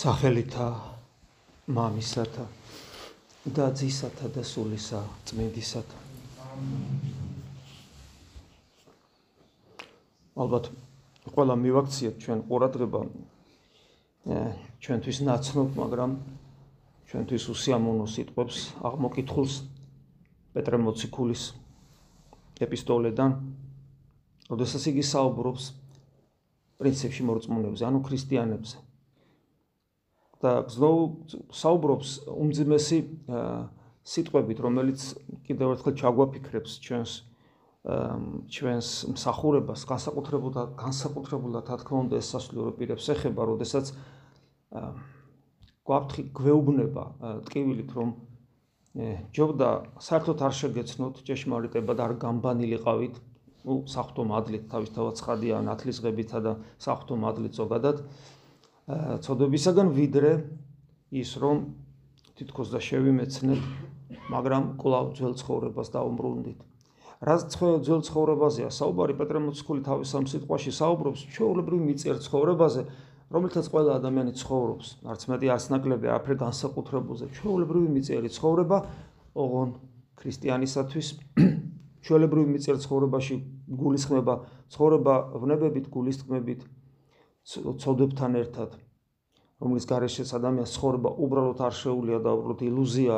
სახელითა მამისათა და ძისათა და სულისა წმინდისათა. ალბათ ყველა მივაქციეთ ჩვენ ყურადღება ჩვენთვის ნაცნობ მაგრამ ჩვენთვის უსიამოვნო სიტყვებს აღმოკითხულს პეტრე მოციქულის ეპისტოლედან როდესაც იგი საუბრობს პრინციპში მორწმუნეებზე ანუ ქრისტიანებზე. და გზნოუ საუბრობს უმძიმესი სიტყვებით, რომელიც კიდევ ერთხელ ჩაგვაფიქრებს ჩვენს ჩვენს მსახურებას, განსაკუთრებულად განსაკუთრებულად რა თქმა უნდა ესასრულო პირებს ეხება, როდესაც გვაფრთხი გვეუბნება ტკივილით, რომ ჯობდა საერთოდ არ შეგეცნოთ ჭეშმარიტება და არ გამბანილიყავით, ну, საფრთხო მადლით თავისთავად ცხადია ნათლისღებითა და საფრთხო მადლით ზოგადად. ცოდვებისაგან ვიდრე ის რომ თითქოს და შევიმეცნეთ, მაგრამ კვლავ ძველ ცხოვრებას დაუმბრუნდით. რაც ძველ ცხოვრებაზეა საუბარი პეტრე მოციქული თავის ამ სიტყვაში საუბრობს ჩვეულებრივ მიწერ ცხოვრებაზე, რომელთაც ყველა ადამიანი ცხოვრობს, არც მეტი არც ნაკლები არაფერ განსაკუთრებულზე. ჩვეულებრივ მიწერი ცხოვრება ოღონ ქრისტიანისათვის ჩვეულებრივ მიწერ ცხოვრებაში გულისხმება ცხოვრება ვნებებით, გულისხმებით, ცოდებთან ერთად რომლის გარეშეც ადამიანს ცხოვრება უბრალოდ არ შეუულია და უბრალოდ ილუზია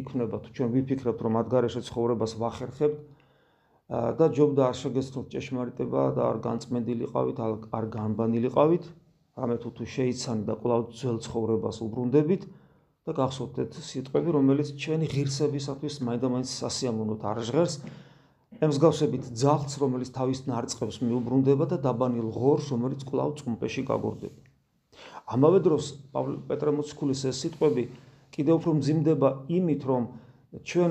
იქნება თუ ჩვენ ვიფიქრებთ რომ მათ გარეშე ცხოვრებას ვახერხებთ და ჯობდა არ შეგეცნოთ ჭეშმარიტება და არ განწმენდილიყავით არ განბანილიყავით ამე თუ თუ შეიცანი და კვლავ ძველ ცხოვრებას უბრუნდებით და გახსოვდეთ სიტყვები რომელიც ჩვენი ღირსებისათვის მაინდა-მაინც სასიამოვნოდ არ ჟღერს ემსგავსებით ძაღლს, რომელიც თავის ნარწყებს მიუბრუნდება და დაბანილ ღორს, რომელიც კვლავ წუმპეში გაგორდება. ამავე დროს პავლე პეტრემოცკულის ეს სიტყვები კიდევ უფრო მძიმდება იმით, რომ ჩვენ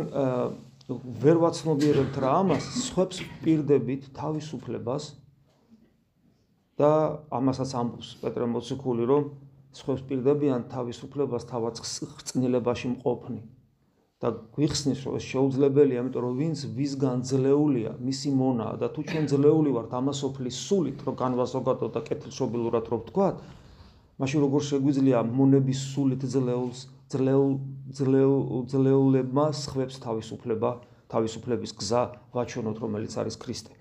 ვერ ვაცნობიერებთ რა ამას, სხვებს პირდებით თავისუფლებას და ამასაც ამბობს პეტრემოცკული, რომ სხვებს პირდებიან თავისუფლებას თავად ხწნილებაში მყოფნი. და გვიხსნის რომ შეუძლებელია, იმიტომ რომ ვინც ვისგან ძლეულია, მისი მონაა და თუ ჩვენ ძლეული ვართ ამასოფლის სულით, რომ განვაზოგადოთ და კეთილშობილურად რომ ვთქვათ, მაშინ როგორ შეგვიძლია მონების სულით ძლეულს, ძლეულ ძლეულ ძლეულებმა სხვებს თავისუფლება, თავისუფლების გზა ვაჩვენოთ, რომელიც არის ქრისტე.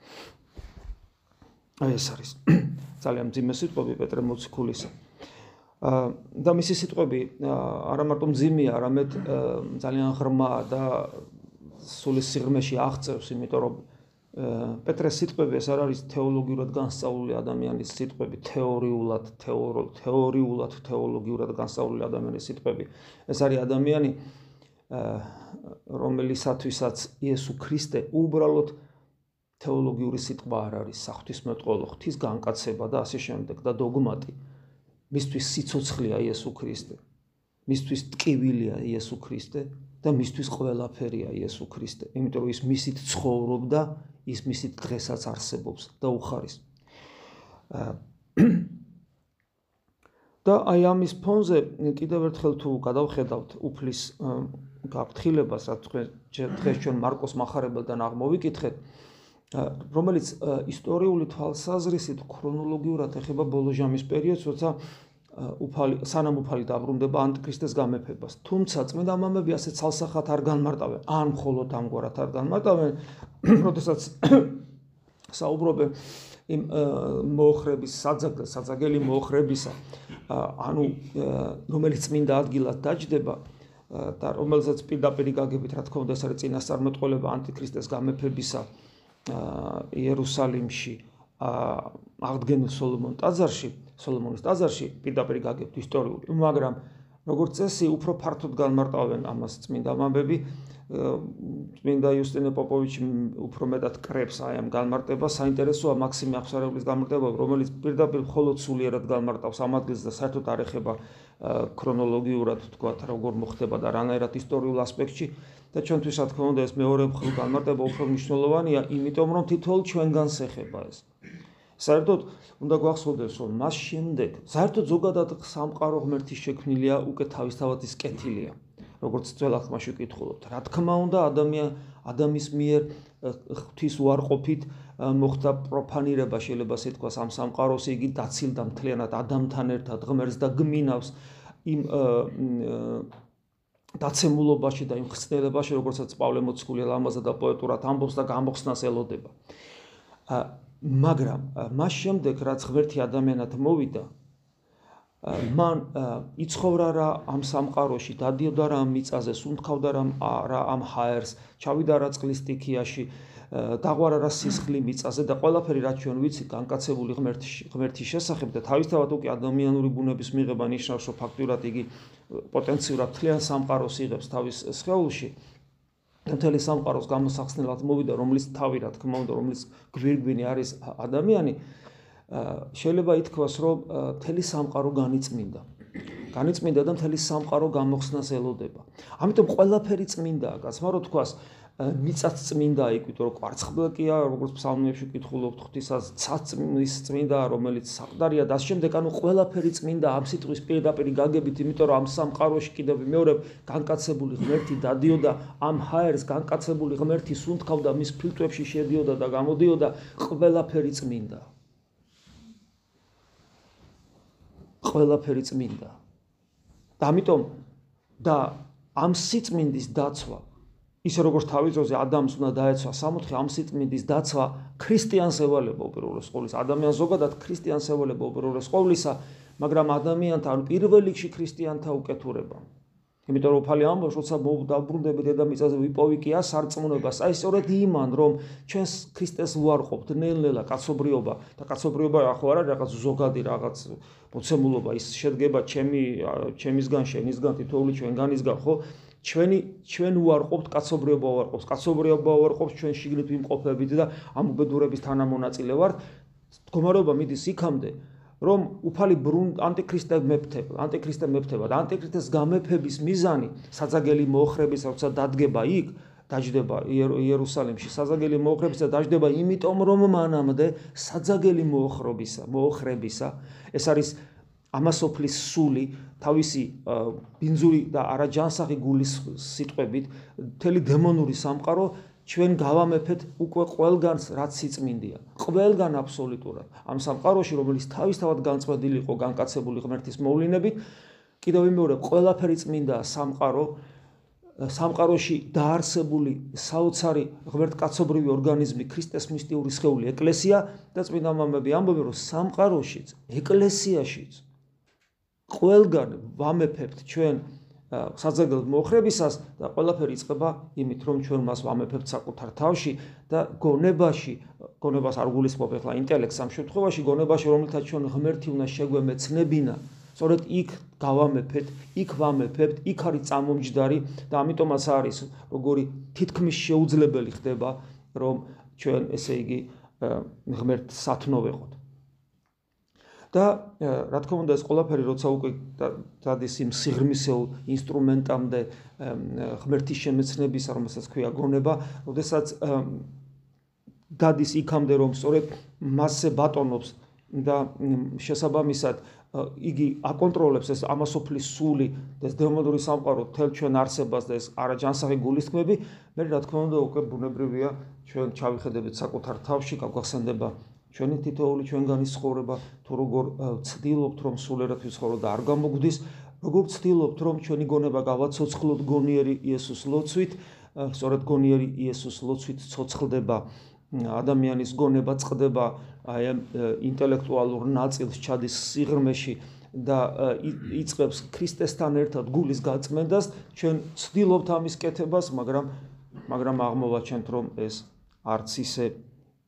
აი ეს არის ძალიან ძიმე სიტყვები პეტრე მოციქულისა. და მისი სიტყვები არა მარტო მძიმეა, არამედ ძალიან ღრმა და სული სიღრმეში აღწევს, იმიტომ რომ პეტრეს სიტყვები ეს არ არის თეოლოგიურად განსწავლული ადამიანის სიტყვები, თეორიულად, თეორიულად, თეოლოგიურად განსწავლული ადამიანის სიტყვები. ეს არის ადამიანი რომელისათვისაც იესო ქრისტე უბრალოდ თეოლოგიური სიტყვა არ არის, საღვთისმეტყველო ღვთის განკაცება და ასე შემდეგ და დოგმატი. მისთვის სიცოცხლეა იესო ქრისტე. მისთვის ტკივილია იესო ქრისტე და მისთვის ყველაფერია იესო ქრისტე, იმიტომ რომ ის მისით ცხოვრობდა, ის მისით დღესაც არსებობს და უხარის. და აი ამის ფონზე კიდევ ერთხელ თუ გადავხედავთ უფლის გაფრთხილებას, რაც დღეს ჩვენ მარკოს მახარებელთან აღმოვიკითხეთ, რომელიც ისტორიული თვალსაზრისით ქრონოლოგიურად ეხება ბოლოჟამის პერიოდს, როცა უფალი სანამ უფალი დაბრუნდება ანტიქრისტეს გამეფებას. თუმცა წმინდა მამები ასე ცალსახად არ განმარტავენ, ან მხოლოდ ამგვარად არ განმარტავენ, როდესაც საუბრობენ იმ მოხრების საძაგ საძაგელი მოხრებისა, ანუ რომელიც წმინდა ადგილად დაждდება და რომელსაც პირდაპირ გაგებით, რა თქმა უნდა, ეს არის წინასწარმეტყველება ანტიქრისტეს გამეფებისა იერუსალიმში, აღდგენილ სოლომონ ტაძარში. სოლომონის ტაძარში პირდაპირ გაგებთ ისტორიული, მაგრამ როგორც წესი, უფრო ფართოდ განმარტავენ ამას წმინდა მამბები. წმინდა იუსტინე პოპოვიჩი უფრო მეტად კრებს აი ამ განმარტებას. საინტერესოა მაქსიმე ახსარებლის განმარტება, რომელიც პირდაპირ მხოლოდ სულიერად განმარტავს ამ ადგილს და საერთოდ არ ეხება ქრონოლოგიურად თქვა როგორ მოხდება და რანაირად ისტორიულ ასპექტში და ჩვენთვის რა თქმა უნდა ეს მეორე მხრივ განმარტება უფრო მნიშვნელოვანია, იმიტომ რომ თითოეულ ჩვენგანს ეხება ეს. საერთოდ უნდა გვახსოვდეს რომ მას შემდეგ საერთოდ ზოგადად სამყარო ღმერთის შექმნილია უკვე თავისთავად ის კეთილია როგორც ძველ ახმაში ვკითხულობთ. რა თქმა უნდა, ადამიან ადამიანის მიერ ღვთის უარყოფით მოხდა პროფანირება, შეიძლება ასე თქვას, ამ სამყაროს იგი დაცილდა მთლიანად ადამიანთან ერთად ღმერთს და გმინავს იმ დაცემულობაში და იმ ხსნელებაში, როგორცაც პავლე მოციქული ლამაზად და პოეტურად ამბობს და გამოხსნას ელოდება. მაგრამ მას შემდეგ რაც ღმერთი ადამიანად მოვიდა, მან იცხოვრა რა ამ სამყაროში, დადიოდა რა ამ მიწაზე, სუნთქავდა რა ამ ჰაერს, ჩავიდა რა წყლის სტიქიაში, დაღვარა რა სისხლი მიწაზე და ყველაფერი რაც ჩვენ ვიცით განკაცებული ღმერთის ღმერთის შესახებ და თავისთავად უკვე ადამიანური ბუნების მიღება ნიშნავს, რომ ფაქტურად იგი პოტენციურად თლიან სამყაროს იღებს თავის სხეულში. მთელი სამყაროს გამოსახსნელად მოვიდა, რომლის თავი რა თქმა უნდა, რომლის გვირგვინი არის ადამიანი, შეიძლება ითქვას, რომ მთელი სამყარო განიწმინდა. განიწმინდა და მთელი სამყარო გამოხსნას ელოდება. ამიტომ ყველაფერი წმინდაა, გასმა რო თქვას, მიწაც წმინდა იქით, რომ კვარცხლბეკია, როგორც ფსალმებში კითხულობთ, ღვთისას ცაცმის წმინდა, რომელიც საყდარია და ამ შემდეგ, ანუ ყველაფერი წმინდა ამ სიტყვის პირდაპირ გაგებით, იმიტომ რომ ამ სამყაროში კიდევ მეორე განკაცებული ღმერთი დადიოდა ამ ჰაერს, განკაცებული ღმერთი სუნთქავდა მის ფილტვებში შედიოდა და გამოდიოდა ყველაფერი წმინდა. ყველაფერი წმინდა. და ამიტომ და ამ სიწმინდის დაცვა ისე როგორც თავიწოზე ადამიანს უნდა დაეცვა სამოთხე ამ სიწმინდის დაცვა ქრისტიანს ევალება უპირველეს ყოვლისა ადამიანს ზოგადად ქრისტიანს ევალება უპირველეს ყოვლისა მაგრამ ადამიანთან პირველ რიგში ქრისტიანთა უკეთურება. იმიტომ რომ ფალი ამბობს, როცა დავბრუნდები დედამიწაზე ვიპოვი კი ასარწმუნებას, აი სწორედ იმან, რომ ჩვენს ქრისტეს უარყოფთ ნელ-ნელა კაცობრიობა. და კაცობრიობა ახო არა რაღაც ზოგადი რაღაც მოცემულობა, ის შედგება ჩემი ჩემისგან, შენისგან, თითოეული ჩვენგანისგან, ხო? ჩვენი ჩვენ უარყოფთ კაცობრიობა უარყოფს კაცობრიობა უარყოფს ჩვენ შიგნით ვიმყოფებით და ამ უბედურების თანამონაწილე ვართ მდგომარეობა მიდის იქამდე რომ უფალი ბრუნ ანტიქრისტე მეფთება, ანტიქრისტე მეფთება და ანტიქრისტეს გამეფების მიზანი საძაგელი მოხრების როცა დადგება იქ, დაждდება იერუსალიმში საძაგელი მოხრებისა დაждდება იმიტომ რომ მანამდე საძაგელი მოხრობისა მოხრებისა ეს არის ამასოფლის სული თავისი ბინძური და არაჯანსაღი გულის სიტყვებით მთელი დემონური სამყარო ჩვენ გავამეფეთ უკვე ყველგანს რაც სიწმინდია ყველგან აბსოლუტურად. ამ სამყაროში რომელიც თავისთავად განწმენდილი იყო განკაცებული ღმერთის მოვლენებით კიდევ მეორე ყველაფერი წმინდა სამყარო სამყაროში დაარსებული საოცარი ღმერთკაცობრივი ორგანიზმი ქრისტეს მისტიური სხეული ეკლესია და წმინდა მამები ამბობენ რომ სამყაროშიც ეკლესიაშიც ყველგან ვამეფებთ ჩვენ საძაგელ მოხრებისას და ყველაფერი იწყება იმით, რომ ჩვენ მას ვამეფებთ საკუთარ თავში და გონებაში, გონებას არ გულისხმობ ახლა ინტელექტს ამ შემთხვევაში, გონებაში, რომელთაც ჩვენ ღმერთი უნდა შეგვემეცნებინა, სწორედ იქ გავამეფეთ, იქ ვამეფებთ, იქ არის წამომჯდარი და ამიტომაც არის როგორი თითქმის შეუძლებელი ხდება, რომ ჩვენ ესე იგი ღმერთს სათნო ვეყოთ. და რა თქმა უნდა ეს ყველაფერი როცა უკვე დადის იმ სიღრმისეულ ინსტრუმენტამდე ღმერთის შემეცნების რომელსაც ქვია გონება, ოდესაც დადის იქამდე რომ სწორედ მასზე ბატონობს და შესაბამისად იგი აკონტროლებს ეს ამასოფლის სული და ეს დემონური სამყარო თელ ჩვენ არსებას და ეს არაჯანსაღი გულისხმები, მე რა თქმა უნდა უკვე ბუნებრივია ჩვენ ჩავიხედებით საკუთარ თავში, გაგვახსენდება ჩვენი თითოეული ჩვენგანი ცხოვრება თუ როგორ ცდილობთ რომ სულერად ვიცხოვრო და არ გამოგვდის როგორ ცდილობთ რომ ჩვენი გონება გავაცოცხლოთ გონიერი იესოს ლოცვით სწორედ გონიერი იესოს ლოცვით ცოცხლდება ადამიანის გონება წყდება აი ამ ინტელექტუალურ ნაწილს ჩადის სიღრმეში და იწევს ქრისტესთან ერთად გულის გაწმენდას ჩვენ ცდილობთ ამის კეთებას მაგრამ მაგრამ აღმოვაჩენთ რომ ეს არც ისე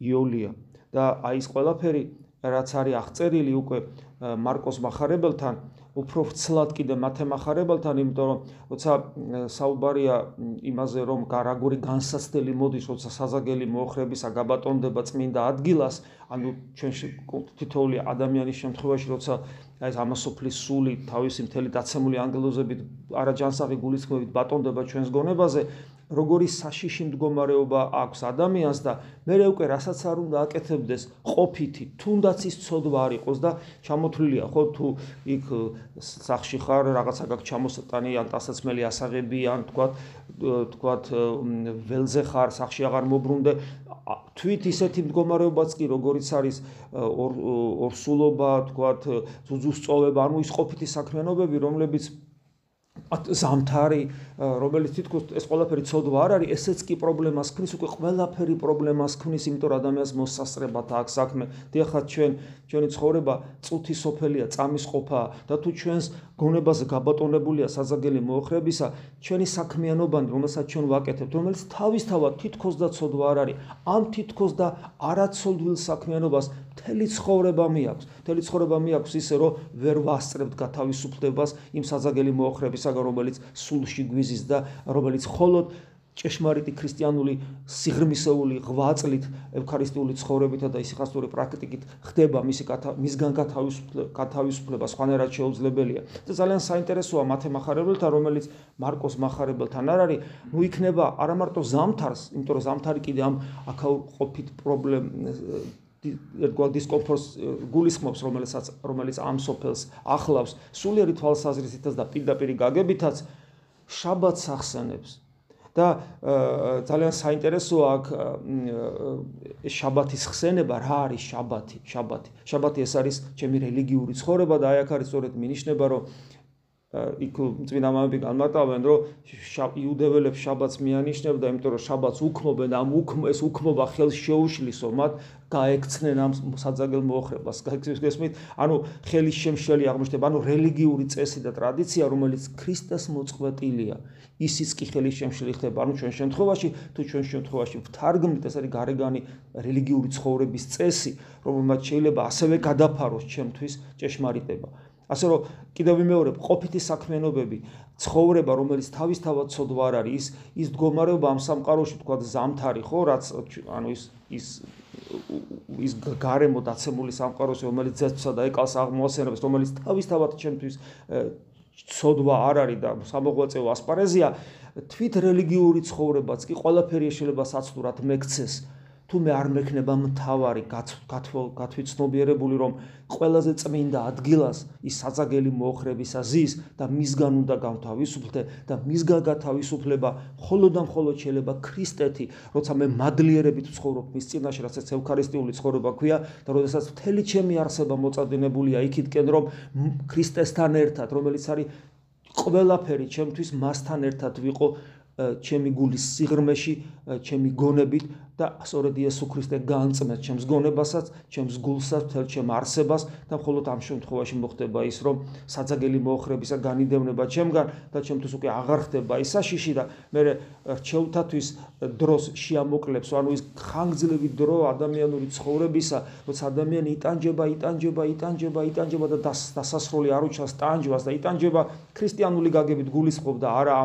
იოლია და აი ეს ყველაფერი რაც არის აღწერილი უკვე მარკოს მახარებელთან, უფრო ვრცლად კიდე მათე მახარებელთან, იმიტომ რომ როცა საუბარია იმაზე, რომ გარაგური განსაცდელი მოდის, როცა საზაგელი მოხრების აგაბატონდება წმინდა ადგილას, ანუ ჩვენში თითოეული ადამიანის შემთხვევაში, როცა აი ეს ამასოფლის სული თავისი მთელი დაცემული ანგელოზებით, არაჯანსაღი გულისხმებით ბატონდება ჩვენს გონებაზე, როგორი საშიში მდგომარეობა აქვს ადამიანს და მე უკვე რასაც არ უნდა აკეთებდეს ყოფითი თუნდაც ის ცოდვა არ იყოს და ჩამოთვლილია ხო თუ იქ სახში ხარ რაღაცა გაქვს ჩამოსატანი ან დასაცმელი ასაღები ან თქვა თქვა ველზე ხარ სახში აღარ მოbrunდე თვით ისეთი მდგომარეობაც კი როგორიც არის ორსულობა თქვა ზუზუსწოვება ანუ ის ყოფითი საქმიანობები რომლებიც ზამთარი რომელიც თითქოს ეს ყველაფერი ცოდვა არ არის ესეც კი პრობლემას ქმნის უკვე ყველაფერი პრობლემას ქმნის იმიტომ რომ ადამიანს მოსასწრებად აქვს. საქმე დიახაც ჩვენ ჩვენი ცხოვრება წუთი სოფელია წამის ყოფა და თუ ჩვენს გონებაზე გაბატონებულია საზაგელი მოხრებისა ჩვენი საქმიანობანი რომელსაც ჩვენ ვაკეთებთ რომელიც თავისთავად თითქოს და ცოდვა არ არის ამ თითქოს და არაცოდვილ საქმიანობას მთელი ცხოვრება მიაქვს. მთელი ცხოვრება მიაქვს ისე რომ ვერ ვასწრებთ გათავისუფლებას იმ საზაგელი მისაგან, რომელიც სულში გვიზის და რომელიც холод ჭეშმარიტი ქრისტიანული სიღრმისეული ღვაწლით, ევქარისტიული ცხოვრებითა და სიხასტური პრაქტიკით ხდება მისი მისგან გათავისუფლება სხვანაირად შეუძლებელია. და ძალიან საინტერესოა მათე მახარებელთა, რომელიც მარკოს მახარებელთან არ არის, ნუ იქნება არა მარტო ზამთარს, იმიტომ რომ ზამთარი კიდე ამ აქაურ ყოფით პრობლემ ერთგვარ დისკომფორტს გულისხმობს, რომელსაც რომელიც ამ სოფელს ახლავს სულიერი თვალსაზრისითაც და პირდაპირ გაგებითაც შაბათს ახსენებს. და ძალიან საინტერესოა აქ შაბათის ხსენება, რა არის შაბათი? შაბათი. შაბათი ეს არის ჩემი რელიგიური ცხოვრება და აი აქ არის სწორედ მინიშნება, რომ იქ წინა მამები განმარტავენ, რომ იუდეველებს შაბათს მიანიშნებდა, იმიტომ რომ შაბათს უქმობენ, ამ უქმ ეს უქმობა ხელს შეუშლისო, მათ გაექცნენ ამ საძაგელ მოხრებას. გასმით, ანუ ხელის შემშელი აღმოჩნდება, ანუ რელიგიური წესი და ტრადიცია, რომელიც ქრისტეს მოწყვეტილია, ისიც კი ხელის შემშელი ხდება. ანუ ჩვენ შემთხვევაში, თუ ჩვენ შემთხვევაში ვთარგმნით ეს არის გარეგანი რელიგიური ცხოვრების წესი, რომელმაც შეიძლება ასევე გადაფაროს ჩემთვის ჭეშმარიტება. ასე რომ კიდევ ვიმეორებ ყოფითი საქმიანობები ცხოვრება რომელიც თავისთავად ცოდვა არ არის ის ის მდგომარეობა ამ სამყაროში თქვა ზამთარი ხო? რაც ანუ ის ის ის გარემო დაცემული სამყაროში რომელიც ძეცსა და ეკალს აღმოასენებს რომელიც თავისთავად ჩემთვის ცოდვა არ არის და სამოღვაწეო ასპარეზია თვით რელიგიური ცხოვრებაც კი ყველაფერი შეიძლება საცდურად მეკცეს თუ მე არ მექნება მთავარი გათვითცნობიერებული რომ ყველაზე წმინდა ადგილას ის საძაგელი მოხრებისა ზის და მისგან უნდა გავთავისუფლდე და მისგან გათავისუფლება მხოლოდ და მხოლოდ შეიძლება ქრისტეთი როცა მე მადლიერებით ვცხოვრობ მის წინაშე რასაც ევქარისტიული ცხოვრება ქვია და როდესაც მთელი ჩემი არსება მოწადინებულია იქითკენ რომ ქრისტესთან ერთად რომელიც არის ყველაფერი ჩემთვის მასთან ერთად ვიყო ჩემი გულის სიღრმეში, ჩემი გონებით და სწორედ იესო ქრისტე განწმენდ ჩემს გონებასაც, ჩემს გულსაც, თელ ჩემ არსებას და მხოლოდ ამ შემთხვევაში მოხდება ის, რომ საძაგელი მოხრებისა განიდევნება ჩემგან და ჩემთვის უკვე აღარ ხდება ის საშიში და მე რჩეულთათვის დროს შეამოკლებს, ანუ ის ხანგრძლივი დრო ადამიანური ცხოვრებისა, როცა ადამიანი იტანჯება, იტანჯება, იტანჯება, იტანჯება და დასასრული არ უჩას ტანჯვას და იტანჯება ქრისტიანული გაგებით გულისხმობ და არა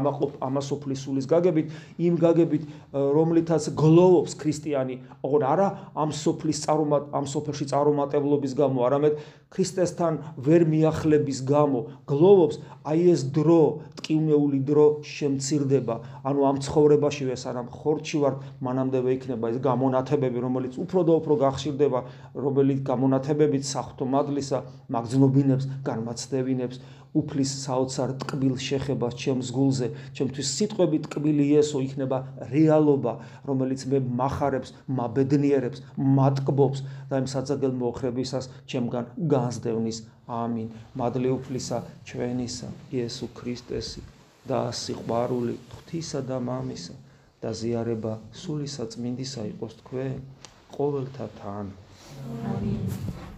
სული სულის გაგებით, იმ გაგებით, რომლითაც გლოვობს ქრისტიანი, ოღონ არა ამ სოფლის წარუმატ ამ სოფელში წარუმატებლობის გამო, არამედ ქრისტესთან ვერ მიახლების გამო გლოვობს, აი ეს დრო, ტკივნეული დრო შემცირდება. ანუ ამ ცხოვრებაშივე სანამ ხორჩი ვარ, მანამდე ვეიქნება ეს გამონათებები, რომელიც უფრო და უფრო გახშირდება, რომელიც გამონათებებით საფრთხო მადლისა მაგზნობინებს, განმაცდევინებს უფლის საოცარ ტკბილ შეხებას ჩემს გულზე, ჩემთვის სიტყვები ტკბილი ესო იქნება რეალობა, რომელიც მე מחარებს, მაბედნიერებს, მატკბობს და იმ საძაგელ მოხრებისას ჩემგან განსდევნის. ამინ. მადლი უფლისა ჩვენისა, იესო ქრისტესი და სიყვარული ღვთისა და მამისა და ზიარება სული საწმინდისა იყოს თქვენ ყოველთა თან. ამინ.